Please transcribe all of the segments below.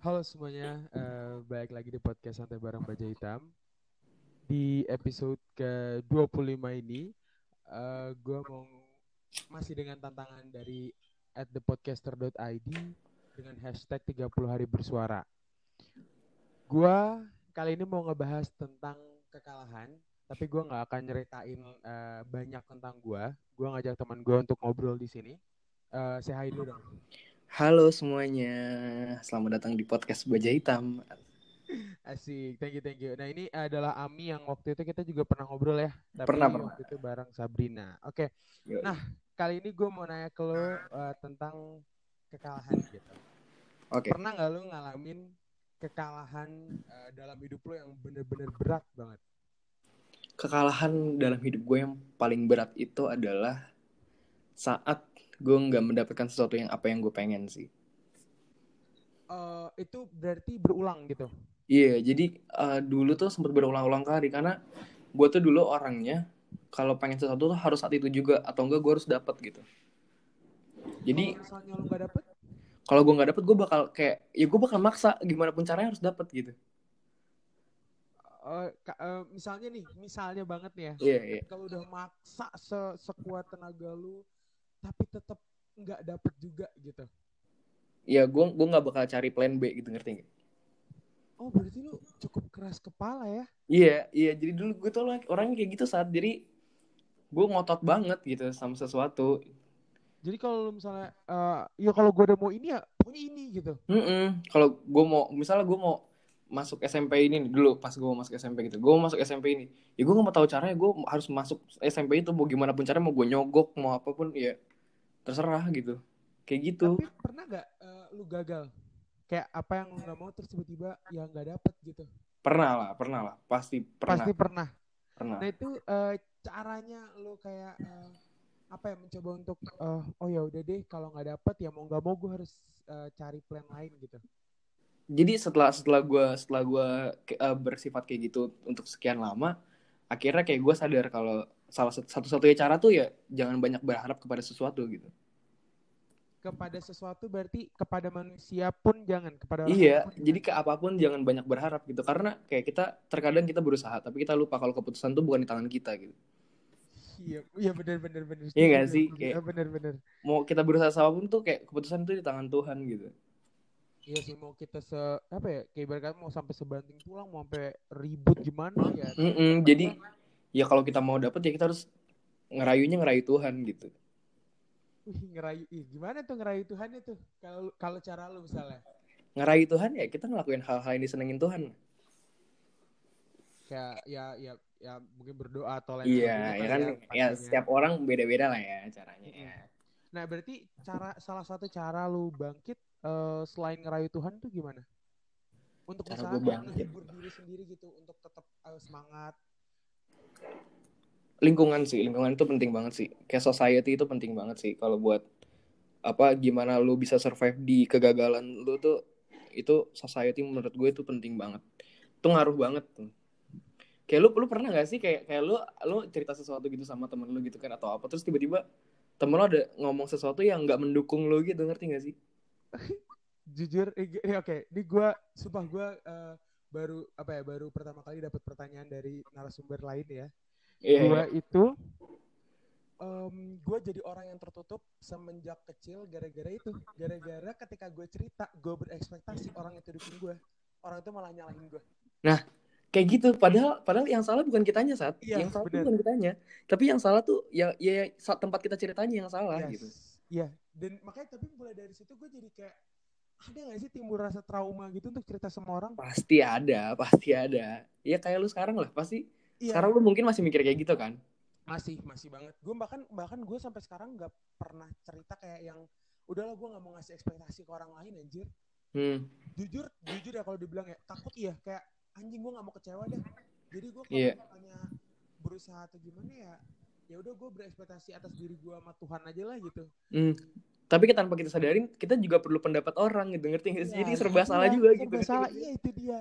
Halo semuanya, uh, balik lagi di podcast Santai Bareng Baja Hitam. Di episode ke-25 ini, uh, gue mau masih dengan tantangan dari at thepodcaster.id dengan hashtag 30 hari bersuara. Gue kali ini mau ngebahas tentang kekalahan, tapi gue nggak akan nyeritain uh, banyak tentang gue. Gue ngajak teman gue untuk ngobrol di sini. Uh, say dulu dong. Halo semuanya, selamat datang di podcast Baja Hitam. Asik, thank you, thank you. Nah ini adalah Ami yang waktu itu kita juga pernah ngobrol ya. Tapi pernah, pernah. Waktu itu bareng Sabrina. Oke, okay. nah kali ini gue mau nanya ke lo uh, tentang kekalahan gitu. Oke. Okay. Pernah nggak lo ngalamin kekalahan uh, dalam hidup lo yang bener-bener berat banget? Kekalahan dalam hidup gue yang paling berat itu adalah saat gue nggak mendapatkan sesuatu yang apa yang gue pengen sih. Uh, itu berarti berulang gitu? Iya yeah, jadi uh, dulu tuh sempat berulang-ulang kali karena gue tuh dulu orangnya kalau pengen sesuatu tuh harus saat itu juga atau enggak gue harus dapat gitu. Jadi kalau misalnya lo gak dapet? kalau gue nggak dapet gue bakal kayak ya gue bakal maksa gimana pun caranya harus dapet gitu. Uh, uh, misalnya nih, misalnya banget nih ya, yeah, yeah. kalau udah maksa se sekuat tenaga lu, tapi tetap nggak dapet juga gitu Iya, gue gue nggak bakal cari plan B gitu ngerti gak? Oh berarti lu cukup keras kepala ya? Iya iya jadi dulu gue tuh orangnya kayak gitu saat jadi gue ngotot banget gitu sama sesuatu. Jadi kalau misalnya uh, ya kalau gue udah mau ini ya pokoknya ini gitu. Mm -mm. Kalau gue mau misalnya gue mau masuk SMP ini nih, dulu pas gue masuk SMP gitu gue mau masuk SMP ini ya gue gak mau tahu caranya gue harus masuk SMP itu mau gimana pun caranya mau gue nyogok mau apa pun ya terserah gitu. Kayak gitu. Tapi pernah gak uh, lu gagal? Kayak apa yang lu nggak mau terus tiba-tiba yang nggak dapet gitu? Pernah lah pernah lah. Pasti pernah. Pasti pernah. Pernah. Nah itu uh, caranya lu kayak uh, apa ya mencoba untuk uh, oh ya udah deh kalau nggak dapet ya mau nggak mau gue harus uh, cari plan lain gitu. Jadi setelah setelah gue setelah gue uh, bersifat kayak gitu untuk sekian lama akhirnya kayak gue sadar kalau salah satu-satunya cara tuh ya jangan banyak berharap kepada sesuatu gitu. Kepada sesuatu berarti kepada manusia pun jangan kepada orang iya pun jadi ke apa pun jangan banyak berharap gitu. Karena kayak kita terkadang kita berusaha tapi kita lupa kalau keputusan tuh bukan di tangan kita gitu. Iya iya benar benar benar iya gak sih? kayak benar benar mau kita berusaha apa pun tuh kayak keputusan tuh di tangan Tuhan gitu. Iya sih mau kita se apa ya kayak ibaratkan mau sampai sebanting tulang mau sampai ribut gimana ya. Mm -mm, jadi ya kalau kita mau dapet ya kita harus ngerayunya ngerayu Tuhan gitu. Ngerayu ih, gimana tuh ngerayu Tuhan itu? Kalau kalau cara lu misalnya. Ngerayu Tuhan ya kita ngelakuin hal-hal yang disenengin Tuhan. Kayak ya ya ya mungkin berdoa atau lain Iya, ya kan ya, ya setiap orang beda-beda lah ya caranya ya. Nah, berarti cara salah satu cara lu bangkit uh, selain ngerayu Tuhan tuh gimana? Untuk cara misalnya menghibur diri sendiri gitu untuk tetap uh, semangat lingkungan sih lingkungan itu penting banget sih. Kayak society itu penting banget sih. Kalau buat apa gimana lu bisa survive di kegagalan lu tuh itu society menurut gue itu penting banget. Itu ngaruh banget tuh. Kayak lu lu pernah gak sih kayak kayak lu lu cerita sesuatu gitu sama temen lu gitu kan atau apa terus tiba-tiba temen lu ada ngomong sesuatu yang nggak mendukung lu gitu ngerti gak sih? Jujur eh, oke. Okay. ini gue sumpah gue uh, baru apa ya baru pertama kali dapat pertanyaan dari narasumber lain ya. Yeah, gue yeah. itu um, gue jadi orang yang tertutup semenjak kecil gara-gara itu. Gara-gara ketika gue cerita gue berekspektasi orang itu dukung gue orang itu malah nyalahin gue nah kayak gitu. Padahal padahal yang salah bukan kitanya saat iya, yang salah bener. bukan kitanya. Tapi yang salah tuh ya ya, ya tempat kita ceritanya yang salah yes. gitu. Iya. Dan makanya tapi mulai dari situ gue jadi kayak ada gak sih timbul rasa trauma gitu untuk cerita sama orang pasti ada pasti ada ya kayak lu sekarang lah pasti Iya. Sekarang lu mungkin masih mikir kayak gitu kan? Masih, masih banget. Gue bahkan bahkan gue sampai sekarang nggak pernah cerita kayak yang udahlah gue nggak mau ngasih ekspektasi ke orang lain anjir. Hmm. Jujur, jujur ya kalau dibilang ya takut iya kayak anjing gue nggak mau kecewa deh. Jadi gue kalau yeah. misalnya berusaha atau gimana ya ya udah gue berekspektasi atas diri gue sama Tuhan aja lah gitu. Hmm. Tapi tanpa kita sadarin kita juga perlu pendapat orang gitu ngerti nggak? Ya, Jadi serba salah juga serba gitu. Serba salah, iya itu dia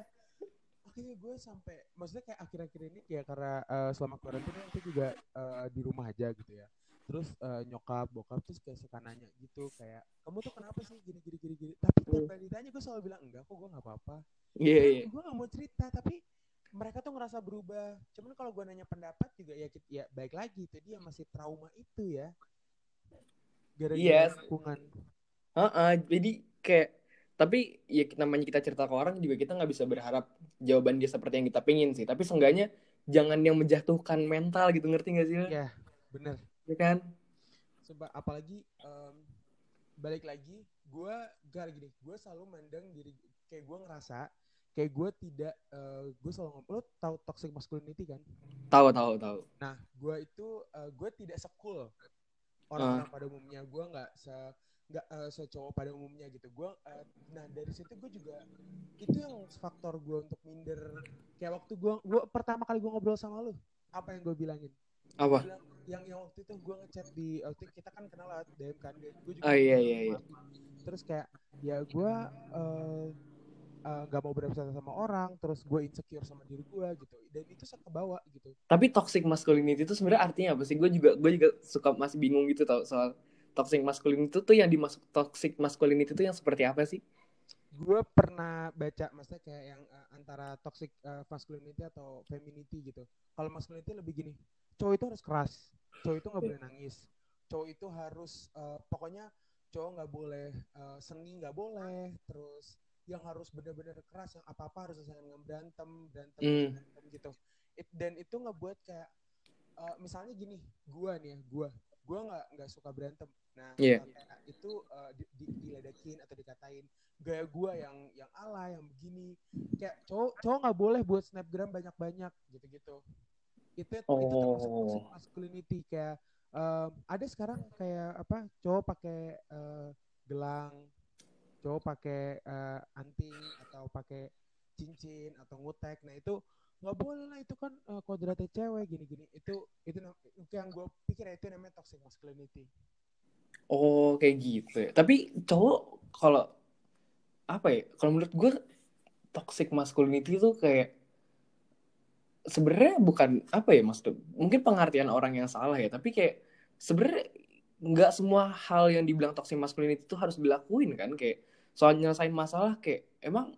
akhirnya gue sampai maksudnya kayak akhir-akhir ini ya karena uh, selama karantina itu juga uh, di rumah aja gitu ya terus eh, nyokap bokap terus kayak suka nanya gitu kayak kamu tuh kenapa sih gini gini gini gini tapi tiap Hmm. kali ditanya gue selalu bilang enggak kok gue nggak apa-apa Iya iya. gue gak mau cerita tapi mereka tuh ngerasa berubah cuman kalau gue nanya pendapat juga ya ya baik lagi itu dia masih trauma itu ya gara-gara Yes. lingkungan Heeh, jadi kayak tapi ya namanya kita cerita ke orang juga kita nggak bisa berharap jawaban dia seperti yang kita pengen sih. Tapi seenggaknya jangan yang menjatuhkan mental gitu ngerti gak sih? lo? ya bener Ya kan? Sumpah, apalagi em, balik lagi gue gak gini gue selalu mandang diri kayak gue ngerasa kayak gue tidak gue selalu ngomong lo tahu toxic masculinity kan Tahu tahu tahu. Nah, gue itu gue tidak sekul orang-orang pada umumnya. Gue nggak se nggak eh, secowok pada umumnya gitu. Gue nah dari situ gue juga itu yang faktor gue untuk minder. Kayak waktu gue gue pertama kali gue ngobrol sama lu, apa yang gue bilangin? Apa? Bilang, yang yang waktu itu gue ngechat di waktu kita kan kenal lewat DM kan. Gue juga Oh, iya, iya, iya. Terus kayak ya gue eh, eh, nggak mau berurusan sama orang, terus gue insecure sama diri gue gitu. Dan itu saya kebawa gitu. Tapi toxic masculinity itu sebenarnya artinya apa sih? Gue juga gue juga suka masih bingung gitu tau soal toxic masculinity itu tuh yang dimasuk toxic masculinity itu yang seperti apa sih? gue pernah baca maksudnya kayak yang uh, antara toxic uh, masculinity atau femininity gitu kalau masculinity lebih gini cowok itu harus keras cowok itu nggak boleh nangis cowok itu harus uh, pokoknya cowok nggak boleh uh, seni nggak boleh terus yang harus benar-benar keras yang apa apa harus selesai dengan berantem berantem, Hmm. berantem gitu It- dan itu ngebuat kayak uh, misalnya gini gue nih ya gue gue nggak nggak suka berantem nah Iya. kayak itu uh, di, di, diledekin atau dikatain gaya gue yang yang ala yang begini kayak cowok cowok nggak boleh buat snapgram banyak banyak gitu gitu itu itu termasuk Oh. masculinity kayak um, ada sekarang kayak apa cowok pakai uh, gelang cowok pakai uh, anting atau pakai cincin atau ngutek nah itu nggak boleh lah itu kan uh, kodratnya cewek gini-gini itu itu yang gue pikir ya, itu namanya toxic masculinity Oh kayak gitu ya. Tapi cowok kalau apa ya? Kalau menurut gue toxic masculinity itu kayak sebenarnya bukan apa ya maksud mungkin pengertian orang yang salah ya tapi kayak sebenarnya nggak semua hal yang dibilang toxic masculinity itu harus dilakuin kan kayak soal nyelesain masalah kayak emang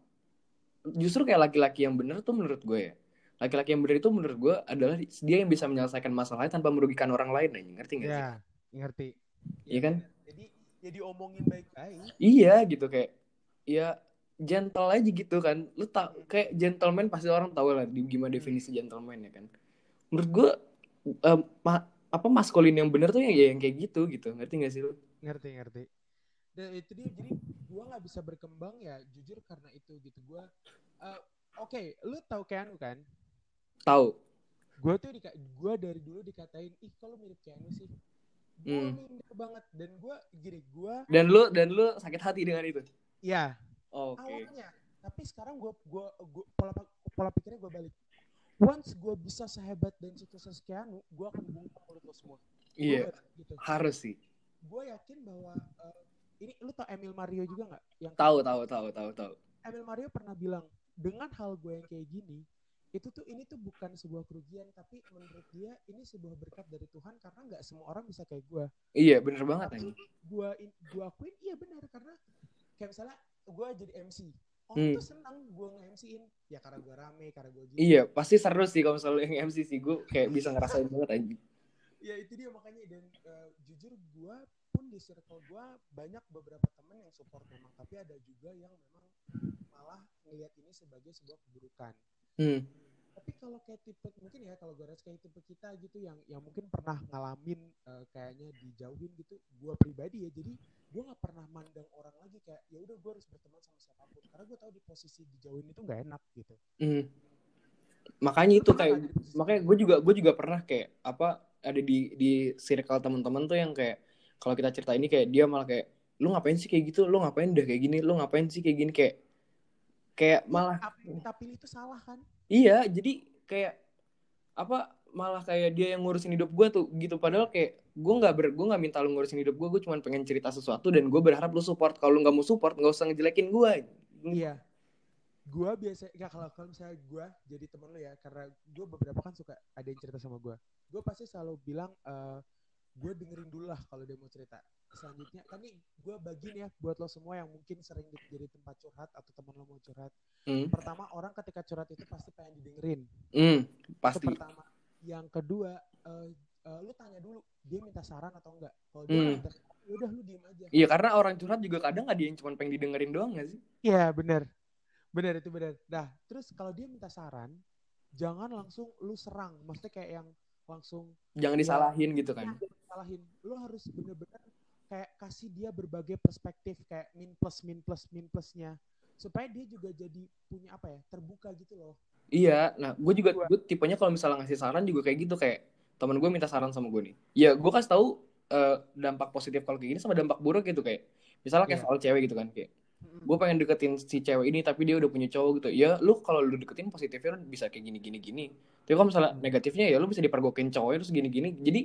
justru kayak laki-laki yang bener tuh menurut gue ya laki-laki yang bener itu menurut gue adalah dia yang bisa menyelesaikan masalahnya tanpa merugikan orang lain aja ngerti nggak sih ya ngerti Iya kan? jadi ya diomongin baik-baik Iya gitu kayak ya gentle aja gitu kan. Lu tak kayak gentleman pasti orang tahu lah di, gimana definisi gentleman ya kan. Menurut gue em, ma- apa maskulin yang bener tuh yang ya yang kayak gitu gitu. Ngerti gak sih lu? ngerti ngerti dan itu dia jadi gua nggak bisa berkembang ya jujur karena itu gitu gua eh, oke lu tahu Keanu kan Tahu. gua tuh gua dari dulu dikatain ih kalau mirip Keanu sih gua Hmm. minder banget dan gua gini gua Dan lu dan lu sakit hati dengan itu. ya Oke. awalnya tapi sekarang gua gua, gua pola pola pikirnya gua balik once gua bisa sehebat dan sukses Keanu gua akan bungkam mulut lo semua Iya, nggak- gitu harus sih. gue yakin bahwa eh, ini lu tau Emil Mario juga nggak? Yang Tahu tahu tahu tahu tahu. Emil Mario pernah bilang dengan hal gue yang kayak gini itu tuh ini tuh bukan sebuah kerugian tapi menurut dia ini sebuah berkat dari Tuhan karena nggak semua orang bisa kayak gue. Iya, bener banget tapi gue gue akuin iya benar karena kayak misalnya gue jadi MC orang Hmm. tuh senang gue nge-MC-in ya karena gue rame karena gue gini. Iya, pasti seru sih kalau misalnya yang MC sih gue kayak bisa ngerasain banget anjing. ya itu dia makanya. Dan eh, jujur gue di circle gue banyak beberapa temen yang support memang tapi ada juga yang memang malah ngelihat ini sebagai sebuah keburukan Hmm. tapi kalau kayak tipe mungkin ya kalau gue rasa kayak tipe kita gitu yang yang mungkin pernah ngalamin eh, kayaknya dijauhin gitu gue pribadi ya jadi gue nggak pernah mandang orang lagi kayak ya udah gue harus berteman sama siapa pun karena gue tahu di posisi dijauhin itu nggak enak gitu Hmm. Makanya itu kayak makanya gue juga gue juga pernah kayak apa ada di di circle teman-teman tuh yang kayak kalau kita cerita ini kayak dia malah kayak lu ngapain sih kayak gitu? Lu ngapain udah kayak gini? Lu ngapain sih kayak gini? Kayak kayak malah apa yang kita pilih itu salah kan? Iya jadi kayak apa malah kayak dia yang ngurusin hidup gue tuh gitu. Padahal kayak gue nggak ber gue nggak minta lu ngurusin hidup gue gue cuma pengen cerita sesuatu dan gue berharap lu support. Kalau lu nggak mau support nggak usah ngejelekin gue Iya. Gua biasa ya kalau kalau misalnya gua jadi temen lu ya karena gua beberapa kan suka ada yang cerita sama gua. Gua pasti selalu bilang eh gue dengerin dulu lah kalau dia mau cerita selanjutnya kan nih gue bagiin ya buat lo semua yang mungkin sering jadi tempat curhat atau teman lo mau curhat Hmm. pertama orang ketika curhat itu pasti pengen didengerin itu pasti. pertama yang kedua eh, eh, lu tanya dulu dia minta saran atau enggak kalau dia nggak minta ya udah lu diem aja Iya karena orang curhat juga kadang ada yang cuma pengen didengerin doang gak sih? Iya benar, benar itu benar. Nah terus kalau dia minta saran, jangan langsung lu serang. Maksudnya kayak yang langsung Jangan Iya. disalahin gitu kan. jangan salahin. Lu harus bener-bener kayak kasih dia berbagai perspektif kayak min plus min plus min plusnya supaya dia juga jadi punya apa ya terbuka gitu loh. Iya, nah gue juga gue tipenya kalau misalnya ngasih saran juga kayak gitu kayak temen gue minta saran sama gue nih. Ya gue kasih tahu eh, dampak positif kalau kayak gini sama dampak buruk gitu kayak misalnya kayak Iya. soal cewek gitu kan kayak gue pengen deketin si cewek ini tapi dia udah punya cowok gitu. Ya lu kalau lu deketin positifnya lu bisa kayak gini gini gini. Tapi kalau misalnya negatifnya ya lu bisa dipergokin cowoknya terus gini gini. Jadi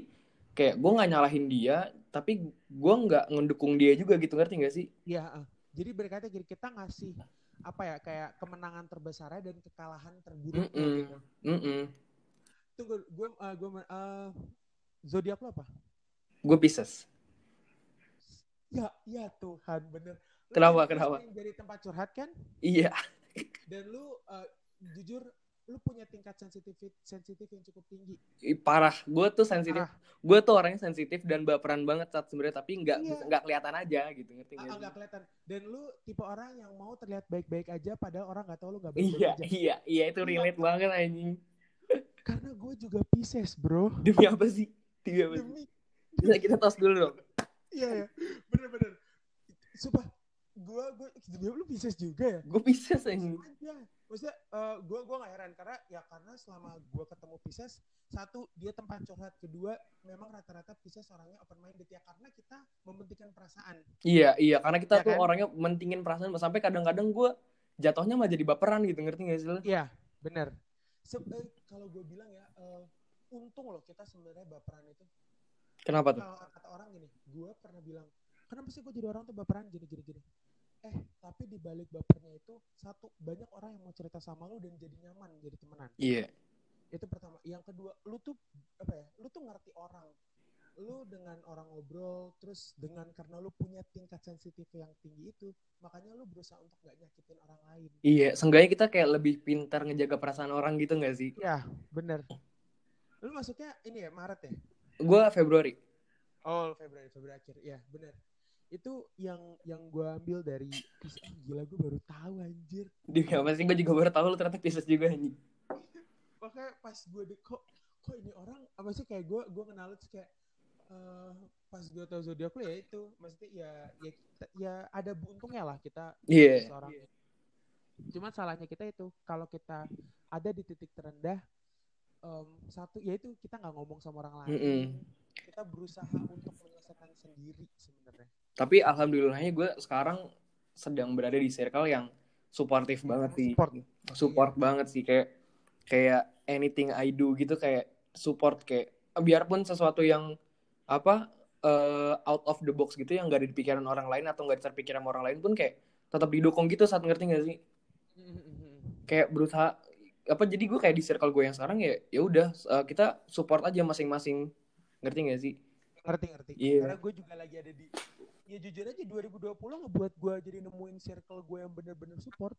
kayak gue nggak nyalahin dia tapi gue nggak ngedukung dia juga gitu ngerti gak sih? Iya. ah. Jadi berkata gini kita ngasih apa ya kayak kemenangan terbesarnya dan kekalahan terburuknya Mm-mm. gitu. Mm-mm. Tunggu, gue uh, gue uh, zodiak lo apa? Gue Pisces. Ya, ya Tuhan, bener. Lu Kenapa, kenapa? Jadi tempat curhat kan? Iya. Dan lu uh, jujur, lu punya tingkat sensitif sensitif yang cukup tinggi. Ih, parah gue tuh sensitif Parah. Gue tuh orangnya sensitif dan baperan banget saat sebenarnya tapi nggak Iya. nggak kelihatan aja gitu ngerti Ah, nggak ah, sih? nggak kelihatan. Dan lu tipe orang yang mau terlihat baik-baik aja, padahal orang nggak tahu lu nggak baik-baik iya aja. iya iya itu relate banget anjing Karena gue juga Pisces, bro. demi apa sih demi apa sih Demi, bisa kita tos dulu dong iya ya, bener-bener. Sumpah, gue gue demi lu Pisces juga ya. gue Pisces anjing aja. Maksudnya eh, gue gua nggak heran karena ya karena selama gue ketemu Pisces satu dia tempat curhat kedua memang rata-rata Pisces orangnya open minded ya karena kita mementingkan perasaan. iya iya karena kita Iya tuh kan? orangnya mentingin perasaan sampai kadang-kadang gue jatuhnya malah jadi baperan gitu ngerti gak sih lo? Iya bener. Se- eh, kalau gue bilang ya eh, untung loh kita sebenarnya baperan itu. kenapa tuh Kalau kata orang gini, gue pernah bilang kenapa sih gue jadi orang tuh baperan gini gini gini. Eh tapi di balik bapernya itu satu banyak orang yang mau cerita sama lo dan jadi nyaman jadi temenan. iya. Itu pertama. Yang kedua lu tuh apa ya lu tuh ngerti orang. Lu dengan orang ngobrol terus dengan karena lu punya tingkat sensitif yang tinggi itu makanya lu berusaha untuk gak nyakitin orang lain. Iya seenggaknya kita kayak lebih pintar ngejaga perasaan orang gitu gak sih? Iya bener. Lu masuknya ini ya Maret ya? Gue Februari. Oh Februari Februari akhir. Ya bener itu yang yang gue ambil dari ah, gila gue baru tahu anjir. Demi apa sih? Gue juga baru tahu lu ternyata Pisces juga anjing. Makanya pas gue de kok kok ini orang apa sih kayak gue gue kenal lu terus kayak eh, pas gue tahu zodiak lu ya itu. Maksudnya ya ya kita- ya ada untungnya lah kita Iya. seorang. Cuman salahnya kita itu kalau kita ada di titik terendah em, satu yaitu kita nggak ngomong sama orang lain. Mm-mm. kita berusaha untuk menyelesaikan sendiri sebenarnya Tapi alhamdulillahnya gue sekarang sedang berada di circle yang suportif banget sih. Support. Support banget sih kayak kayak anything I do gitu kayak support kayak biarpun sesuatu yang apa eh, out of the box gitu yang gak ada di pikiran orang lain atau gak terpikir sama orang lain pun kayak tetap didukung gitu saat ngerti gak sih? Kayak berusaha apa jadi gue kayak di circle gue yang sekarang ya ya udah eh, kita support aja masing-masing ngerti gak sih? Ngerti ngerti Iya. karena gue juga lagi ada di ya jujur aja 2020 ngebuat gue jadi nemuin circle gue yang bener-bener support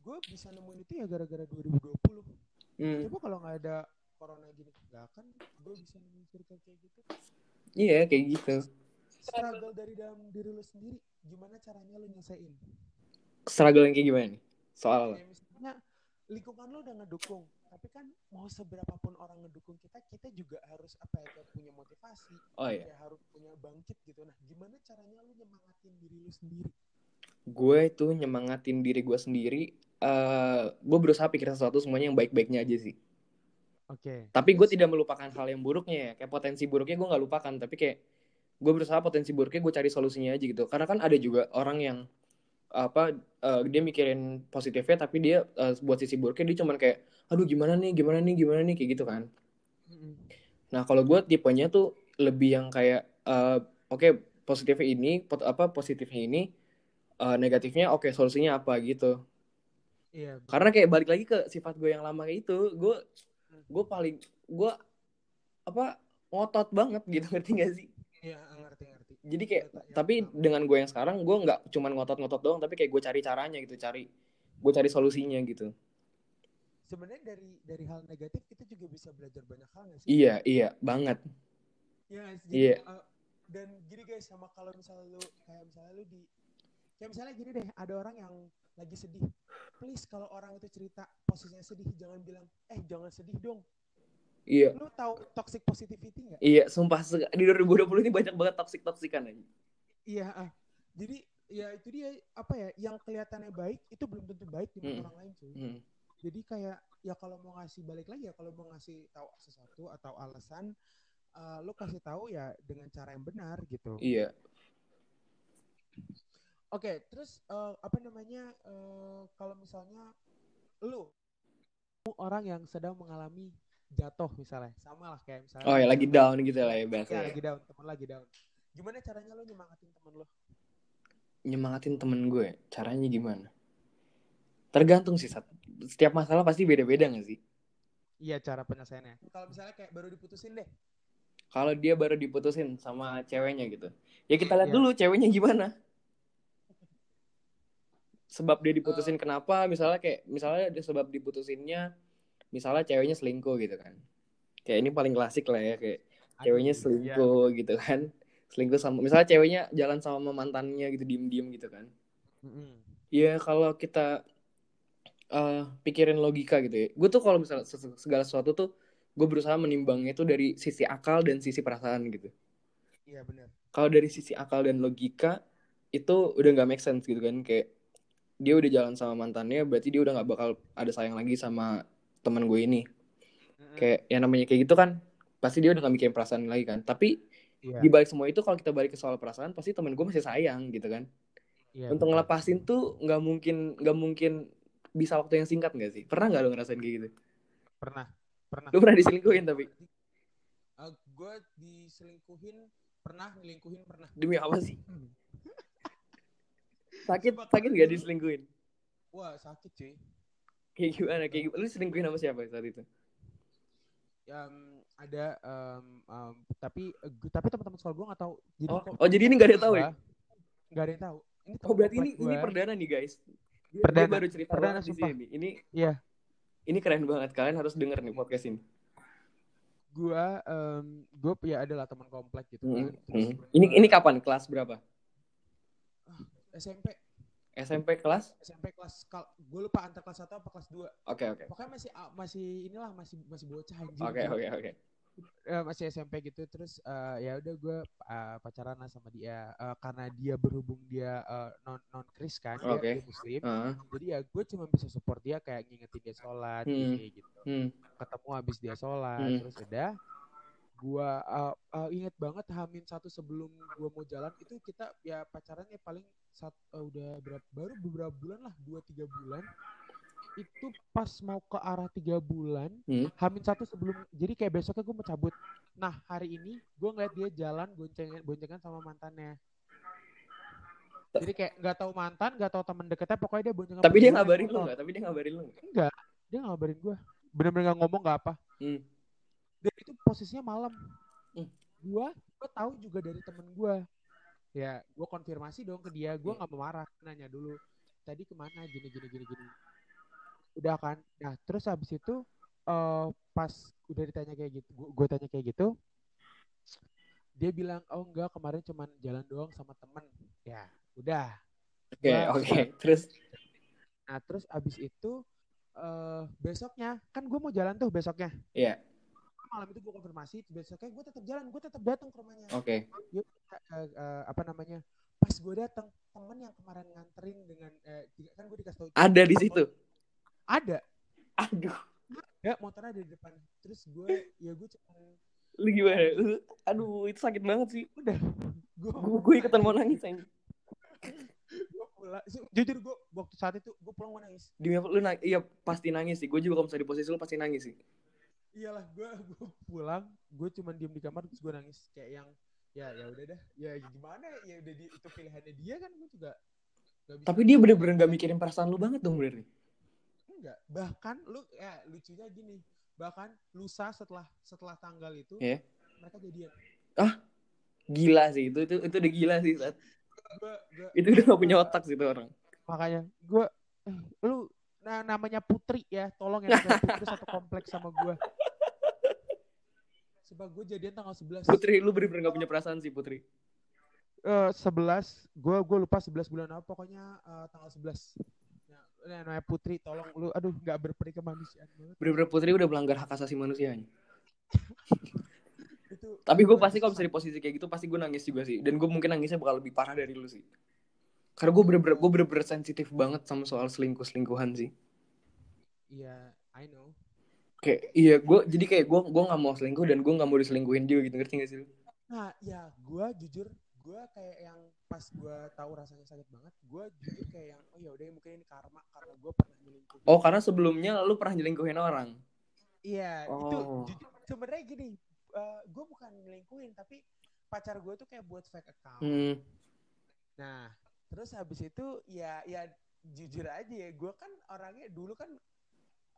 gue bisa nemuin itu ya gara-gara 2020 Hmm. coba kalau nggak ada corona gini nggak akan gue bisa nemuin circle kayak gitu Iya kayak gitu. struggle dari dalam diri lu sendiri gimana caranya lu nyelesain Struggle yang kayak gimana nih? Soal kayak misalnya lingkungan lu udah ngedukung tapi kan mau seberapa pun orang ngedukung kita kita juga harus apa ya kayak punya motivasi Oh iya. kayak harus punya bangkit gitu. Nah gimana caranya lu nyemangatin diri lu sendiri? Gue itu nyemangatin diri gue sendiri eh gue berusaha pikir sesuatu semuanya yang baik-baiknya aja sih. Oke. Tapi gue tidak melupakan hal yang buruknya ya. Kayak potensi buruknya gue nggak lupakan tapi kayak gue berusaha potensi buruknya gue cari solusinya aja gitu. Karena kan ada juga orang yang apa eh, dia mikirin positifnya tapi dia eh, buat sisi buruknya dia cuman kayak aduh gimana nih gimana nih gimana nih kayak gitu kan nah kalau gue tipenya tuh lebih yang kayak eh, oke positifnya ini pot- apa positifnya ini eh, negatifnya oke solusinya apa gitu iya betul. karena kayak balik lagi ke sifat gue yang lama kayak itu gue gue paling gue apa ngotot banget gitu ngerti gak sih Iya, ngerti. Jadi kayak Ya, ya, tapi dengan gue yang sekarang gue nggak cuman ngotot-ngotot doang tapi kayak gue cari caranya gitu cari gue cari solusinya gitu sebenarnya dari dari hal negatif kita juga bisa belajar banyak hal sih? iya iya banget Iya? Iya. Jadi, uh, dan gini guys, sama kalau misalnya lu kayak misalnya lu di kayak misalnya gini deh, ada orang yang lagi sedih. Please kalau orang itu cerita posisinya sedih, jangan bilang, eh jangan sedih dong. Iya Lu tahu toxic positivity nggak? iya sumpah di 2020 ini banyak banget toksik toksikan aja Iya. ah. Jadi ya itu dia apa ya, yang kelihatannya baik itu belum tentu baik di mata Mm. orang lain cuy. Hmm. Jadi kayak ya kalau mau ngasih balik lagi ya kalau mau ngasih tahu sesuatu atau alasan uh, lu kasih tahu ya dengan cara yang benar gitu. iya Oke, terus uh, apa namanya uh, kalau misalnya lu orang yang sedang mengalami jatuh misalnya, sama lah kayak misalnya oh ya lagi down gitu lah ya ya, biasa ya. lagi down, temen lagi down. Gimana caranya lu nyemangatin temen lu? nyemangatin temen gue caranya gimana tergantung sih setiap masalah pasti beda-beda gak sih Iya cara penyelesaiannya. Kalau misalnya kayak baru diputusin deh, kalau dia baru diputusin sama ceweknya gitu ya kita lihat Iya. dulu ceweknya gimana sebab dia diputusin kenapa misalnya kayak misalnya dia sebab diputusinnya misalnya ceweknya selingkuh gitu kan kayak ini paling klasik lah ya kayak ceweknya iya. selingkuh gitu kan selingkuh sama misalnya ceweknya jalan sama mantannya gitu diem-diem gitu kan Mm-mm. ya kalau kita eh, pikirin logika gitu ya gue tuh kalau misalnya segala sesuatu tuh gue berusaha menimbangnya itu dari sisi akal dan sisi perasaan gitu Iya benar. kalau dari sisi akal dan logika itu udah nggak make sense gitu kan kayak dia udah jalan sama mantannya berarti dia udah nggak bakal ada sayang lagi sama teman gue ini kayak yang namanya kayak gitu kan pasti dia udah gak mikirin perasaan lagi kan tapi Iya. di balik semua itu kalau kita balik ke soal perasaan pasti temen gue masih sayang gitu kan Iya, untuk betul. ngelepasin tuh nggak mungkin nggak mungkin bisa waktu yang singkat nggak sih pernah nggak lo ngerasain kayak gitu pernah pernah. lu pernah diselingkuhin tapi gue diselingkuhin pernah, nyelingkuhin pernah. demi apa sih sakit sakit gak diselingkuhin Wah sakit cuy. Kayak gimana kayak gimana lu diselingkuhin sama siapa saat itu Em, ada em, em, tapi tapi teman-teman sekolah gue nggak tahu. Jadi Oh, kok- oh, jadi ini nggak ada yang tahu ya? Nggak ada yang tahu. Ini oh berarti ini komplek ini gua. perdana nih guys dia, Perdana. dia baru cerita Perdana, di sumpah. sini ini Iya. ini keren banget kalian harus denger nih podcast ini Gua em, gue ya adalah teman komplek gitu Mm, kan. Terus mm. ini gua ini kapan kelas berapa SMP SMP kelas? SMP kelas. Kal gue lupa antar kelas 1 apa kelas 2 oke oke. Pokoknya masih masih inilah masih masih bocah anjing. Oke oke oke. Eh, masih SMP gitu. Terus eh, ya udah gue eh, pacaran lah sama dia. Eh, karena dia berhubung dia eh, non non kris kan dia, Oke. dia muslim. Heeh. jadi ya gue cuma bisa support dia kayak ngingetin dia sholat Hmm. gitu. Hmm. ketemu habis dia sholat Hmm. terus udah gua uh, uh, inget banget hamin satu sebelum gua mau jalan itu kita ya pacarannya paling sat, uh, udah berapa baru beberapa bulan lah dua tiga bulan. Itu pas mau ke arah tiga bulan Hmm. hamin satu sebelum jadi kayak besoknya gue mau cabut. Nah hari ini gue ngeliat dia jalan boncengan boncengan sama mantannya. Jadi kayak nggak tahu mantan nggak tahu temen deketnya pokoknya dia boncengan tapi dia ngabarin lu motor. nggak? Tapi dia ngabarin lu nggak? Enggak dia ngabarin gue bener-bener nggak ngomong nggak apa. Hmm. Dan itu posisinya malam. Hmm. gua gua tahu juga dari temen gua. Ya gua konfirmasi dong ke dia. Gua Hmm. nggak mau marah. Nanya dulu tadi ke mana? Gini gini gini gini. Udah kan? Nah terus habis itu eh pas udah ditanya kayak gitu gua, gua tanya kayak gitu dia bilang oh enggak kemarin cuman jalan doang sama temen. Ya udah. Oke Gua- oke. terus? Nah terus abis itu eh besoknya kan gua mau jalan tuh besoknya. Iya. Malam itu gue konfirmasi besoknya gue tetap jalan gue tetap datang ke rumahnya. Oke. Ya, eh, eh, apa namanya pas gue datang temen yang kemarin nganterin dengan tiga- kan gue dikasih tahu ada di situ? Ada. Aduh. Ya motornya ada di depan. Terus gue ya gue cuma lu gimana? Aduh itu sakit banget sih. Udah. Gue gue ikutan mau nangis aja gue pulang. Jujur gue waktu saat itu gue pulang gue nangis. Demi apa lu nangis iya pasti nangis sih. Gue juga kalau misalnya di posisi lu pasti nangis sih iyalah gue gue pulang gue cuma diem di kamar terus gue nangis. Kayak yang ya ya udah dah. Ya gimana? Ya udah di, itu pilihannya dia kan gue juga gak bisa tapi dia bener-bener gak mikirin perasaan lu banget dong bener nih enggak. Bahkan lu ya lucunya gini. Bahkan lusa setelah setelah tanggal itu Iya. mereka jadian. Gila sih. Itu itu itu udah gila sih saat. gue gue Itu udah gak punya otak sih itu orang. makanya gue eh, lu nah, namanya Putri ya. Tolong ya Putri satu kompleks sama gue sebab gue jadian tanggal 11 Putri lu bener-bener gak punya perasaan sih Putri. eh 11 gue gue lupa 11 bulan apa pokoknya eh, tanggal 11 nah, nah, namanya Putri tolong lu aduh nggak berperi kemanusiaan banget Bener-bener Putri udah melanggar hak asasi manusianya. itu Tapi gue pasti kalau bisa di posisi kayak gitu pasti gue nangis juga sih. Dan gue mungkin nangisnya bakal lebih parah dari lu sih. Karena gue bener-bener gue bener-bener sensitif banget sama soal selingkuh selingkuhan sih. iya I know Kayak iya gue jadi kayak gue gue nggak mau selingkuh dan gue nggak mau diselingkuhin juga gitu ngerti gak sih? lu? nah ya gue jujur gue kayak yang pas gue tahu rasanya sakit banget gue jujur kayak yang oh ya udah mungkin ini karma karena gue pernah menyelingkuhi Oh karena sebelumnya lu pernah nyelingkuhin orang. Iya, itu Oh. jujur sebenarnya gini, gue bukan nyelingkuhin tapi pacar gue tuh kayak buat fake account. Hmm. Nah, terus habis itu ya ya jujur aja ya, gue kan orangnya dulu kan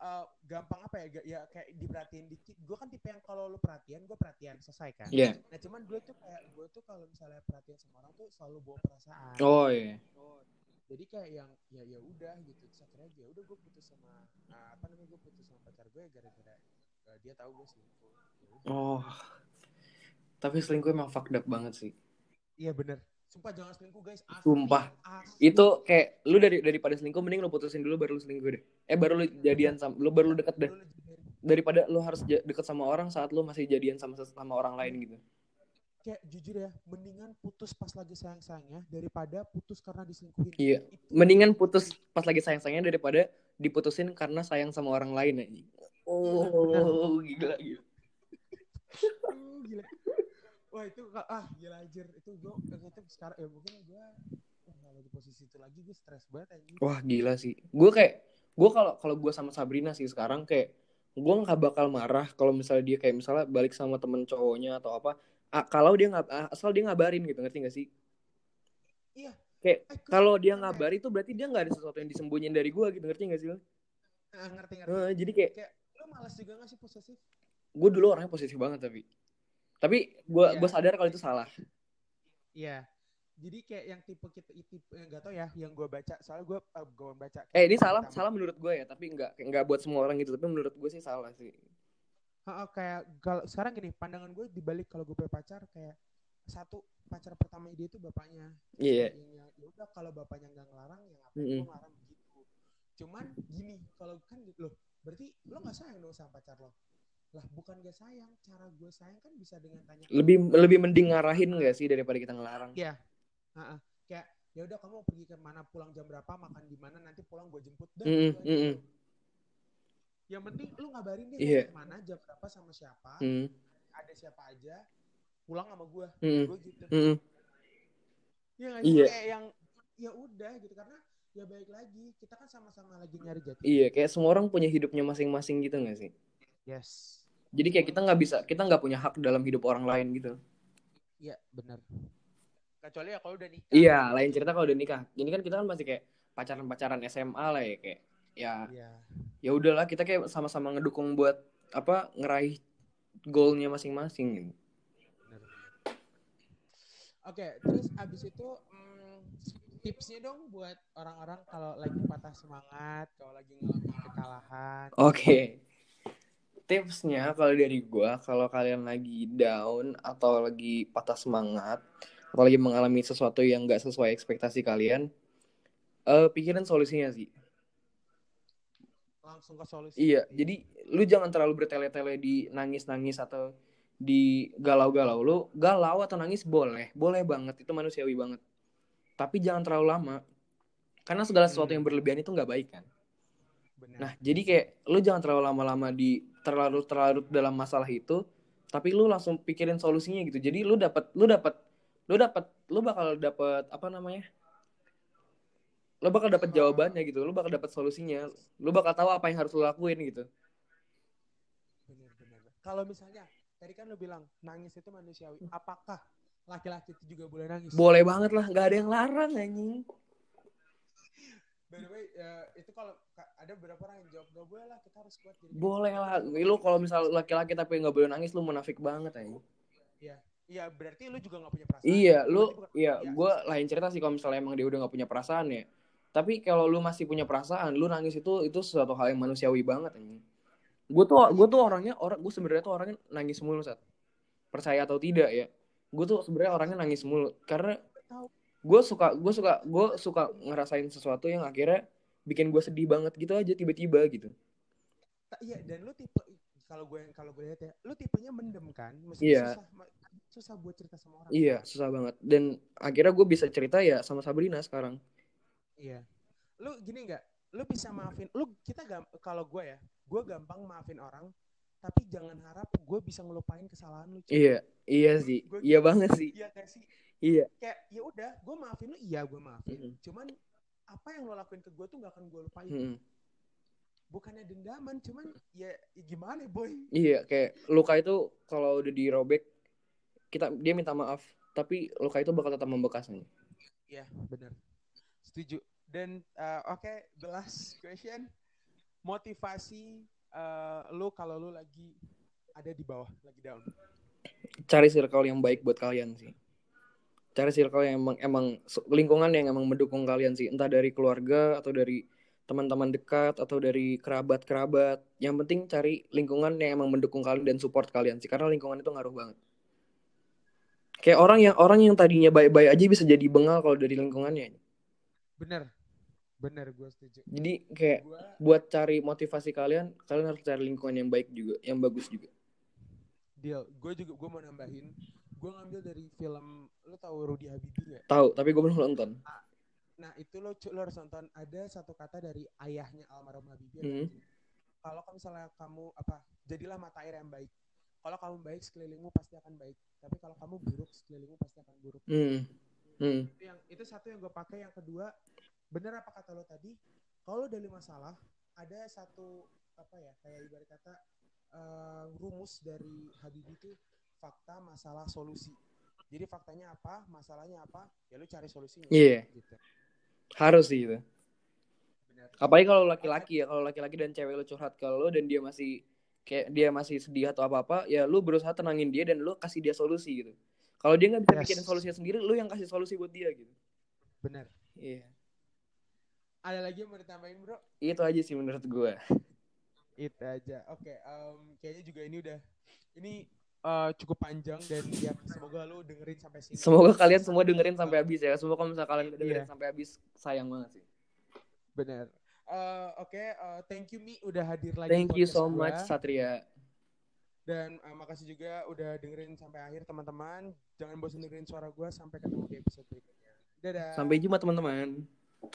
eh, gampang apa ya, ya kayak diperhatiin dikit. Gue kan tipe yang kalau lu perhatian, gue perhatian selesai kan. Iya. Nah, cuman gue tuh kayak gue tuh kalau misalnya perhatian sama orang tuh selalu bawa perasaan. Oh iya. Jadi kayak yang ya ya udah gitu. Terus akhirnya ya udah gue putus sama eh, apa namanya gue putus sama pacar gue gara-gara eh, dia tahu gue selingkuh. Ya. Oh. Tapi selingkuh emang fucked up banget sih. Iya bener. Sumpah jangan selingkuh guys. Asli, Sumpah. asli. Itu kayak lu dari daripada selingkuh mending lu putusin dulu baru lu selingkuh deh. Eh baru lu jadian sama lu baru lu deket deh. Daripada lu harus deket sama orang saat lu masih jadian sama sama orang lain gitu. Kayak jujur ya, mendingan putus pas lagi sayang-sayangnya daripada putus karena diselingkuhin. Iya. Itu- Mendingan putus pas lagi sayang-sayangnya daripada diputusin karena sayang sama orang lain aja. Oh, gila gila. Aduh, gila. Wah itu ah gila anjir itu gue itu sekarang ya mungkin gue kalau di posisi itu lagi gue stres banget anjir. Wah gila sih. Gue kayak gue kalau kalau gue sama Sabrina sih sekarang kayak gue nggak bakal marah kalau misalnya dia kayak misalnya balik sama temen cowoknya atau apa. Ah, kalau dia nggak asal dia ngabarin gitu ngerti gak sih? Iya. Kayak Eh, kalau dia ya? ngabari tuh berarti dia nggak ada sesuatu yang disembunyiin dari gue gitu ngerti gak sih? lo? Ah, ngerti ngerti. Eh, jadi kayak Kayak lu malas juga gak sih posesif? gue dulu orangnya posesif banget tapi tapi gue Iya. gue sadar kalau itu salah. Iya. Jadi kayak yang tipe kita tipe yang gak tau ya yang gue baca soalnya gue uh, gue baca. Eh ini salah Pertama- salah menurut gue ya tapi nggak nggak buat semua orang gitu tapi menurut gue sih salah sih. Heeh, kayak kalau sekarang gini pandangan gue dibalik kalau gue punya pacar kayak satu pacar pertama dia itu bapaknya Iya. Yang- ya udah kalau bapaknya nggak ngelarang ya ngapain Mm-mm. gue ngelarang begitu cuman gini kalau kan gitu loh berarti lo nggak sayang dong sama pacar lo lah bukan gak sayang cara gue sayang kan bisa dengan tanya Lebih lebih mending ngarahin nggak sih daripada kita ngelarang. Iya. Heeh. kayak ya udah kamu mau pergi ke mana pulang jam berapa makan di mana nanti pulang gue jemput dah Mm-mm, gitu aja. mm-mm. yang penting lu ngabarin dia Iya. mau ke mana jam berapa sama siapa Hmm, ada siapa aja pulang sama gue hmm, gue gitu hmm. Iya nggak sih? Iya. Kayak yang ya udah gitu karena ya baik lagi kita kan sama-sama lagi nyari jati. Iya, kayak semua orang punya hidupnya masing-masing gitu nggak sih? Yes. Jadi kayak kita nggak bisa, kita nggak punya hak dalam hidup orang lain gitu. Iya benar. Kecuali ya kalau udah nikah. Iya, lain cerita kalau udah nikah. Ini kan kita kan masih kayak pacaran-pacaran SMA lah ya kayak ya Iya. ya udahlah kita kayak sama-sama ngedukung buat apa ngeraih goalnya masing-masing gitu. benar. Oke, terus abis itu mm, tipsnya dong buat orang-orang kalau lagi patah semangat, kalau lagi ngalamin kekalahan. Oke. Tipsnya kalau dari gua, kalau kalian lagi down atau lagi patah semangat atau lagi mengalami sesuatu yang nggak sesuai ekspektasi kalian, eh pikirin solusinya sih. Langsung ke solusi. Iya, jadi lu jangan terlalu bertele-tele di nangis-nangis atau di galau-galau. Lu galau atau nangis boleh, boleh banget, itu manusiawi banget. Tapi jangan terlalu lama. Karena segala sesuatu Hmm. yang berlebihan itu nggak baik kan. Benar. Nah, jadi kayak lu jangan terlalu lama-lama di terlalu terlarut dalam masalah itu, tapi lu langsung pikirin solusinya gitu. Jadi lu dapat lu dapat lu dapat lu bakal dapat apa namanya? Lu bakal dapat Apa? jawabannya gitu. Lu bakal dapat solusinya. Lu bakal tahu apa yang harus lu lakuin gitu. Benar-benar. Kalau misalnya tadi kan lu bilang nangis itu manusiawi. Apakah laki-laki itu juga boleh nangis? Boleh banget lah, nggak ada yang larang anjing. By the way, ya, itu kalau ka- ada beberapa orang yang jawab gak boleh lah, kita harus kuat. Jadi Boleh lah. Lu kalau misal laki-laki tapi nggak boleh nangis, lu munafik banget anjing. Iya, berarti lu juga gak punya perasaan. Iya, lu iya, iya. gue lain cerita sih kalau misalnya emang dia udah nggak punya perasaan ya. Tapi kalau lu masih punya perasaan, lu nangis itu itu sesuatu hal yang manusiawi banget anjing. Gue tuh gue tuh orangnya orang gue sebenarnya tuh orangnya nangis mulu saat percaya atau tidak ya. Gue tuh sebenarnya orangnya nangis mulu karena. Gue suka gue suka gue suka ngerasain sesuatu yang akhirnya bikin gue sedih banget gitu aja tiba-tiba gitu. Ta- Iya, dan lu tipe kalau gue kalau gue lihat ya, lu tipenya mendem kan? Mesti Iya. susah ma- susah buat cerita sama orang. Iya, susah banget. Dan akhirnya gue bisa cerita ya sama Sabrina sekarang. Iya. Lu gini nggak? Lu bisa maafin. Lu kita gam kalau gue ya, gue gampang maafin orang, tapi jangan harap gue bisa ngelupain kesalahan lu. cuy. Iya, iya sih. Gua- Iya banget sih. Iya kayak sih. Iya. Kayak ya udah, gue maafin lu, iya gue maafin. Mm-mm. Cuman apa yang lo lakuin ke gue tuh gak akan gue lupain. Mm-mm. Bukannya dendaman, cuman ya, ya gimana boy? Iya, kayak luka itu kalau udah dirobek, kita dia minta maaf, tapi luka itu bakal tetap membekas nih. Iya, benar. Setuju. Dan uh, oke, the last question. Motivasi uh, lu kalau lu lagi ada di bawah, lagi down. Cari circle yang baik buat kalian sih. Cari circle yang emang emang lingkungan yang emang mendukung kalian sih, entah dari keluarga atau dari teman-teman dekat atau dari kerabat-kerabat. Yang penting cari lingkungan yang emang mendukung kalian dan support kalian sih, karena lingkungan itu ngaruh banget. Kayak orang yang orang yang tadinya baik-baik aja bisa jadi bengal kalau dari lingkungannya. Bener. Bener, gue setuju. Jadi kayak Gua, buat cari motivasi kalian, kalian harus cari lingkungan yang baik juga, yang bagus juga. deal. Gue juga, gue mau nambahin. Gue ngambil dari film, lu tahu Rudy Habibie gak? Tahu, tapi gue belum nonton. Nah, itu lo, lo harus nonton. Ada satu kata dari ayahnya almarhum Habibie. Hmm. Kalau kamu misalnya kamu, apa, jadilah mata air yang baik. Kalau kamu baik, sekelilingmu pasti akan baik. Tapi kalau kamu buruk, sekelilingmu pasti akan buruk. Hmm. Hmm. itu yang itu satu yang gue pakai yang kedua bener apa kata lo tadi kalau dari masalah ada satu apa ya kayak ibarat kata eh, rumus dari Habibie itu fakta masalah solusi jadi faktanya apa masalahnya apa ya lu cari solusinya Iya. gitu Harus sih itu. benar Apalagi kalau laki-laki ya, kalau laki-laki dan cewek lu curhat ke lo dan dia masih kayak dia masih sedih atau apa-apa, ya lu berusaha tenangin dia dan lu kasih dia solusi gitu. Kalau dia nggak bisa Yes. bikin solusinya sendiri, lu yang kasih solusi buat dia gitu. benar Iya. Ada lagi yang mau ditambahin bro Itu aja sih menurut gue. itu aja oke em, kayaknya juga ini udah ini eh, cukup panjang dan ya semoga lu dengerin sampai sini Semoga kalian semua dengerin sampai habis ya. Semoga kalau misalnya kalian dengerin Iya. sampai habis, sayang banget sih. Benar. Eh, Oke, eh, thank you Mi udah hadir lagi. Thank you so gua. much Satria. Dan eh, makasih juga udah dengerin sampai akhir teman-teman. Jangan bosan dengerin suara gue sampai ketemu di episode berikutnya. Dadah. Sampai jumpa teman-teman.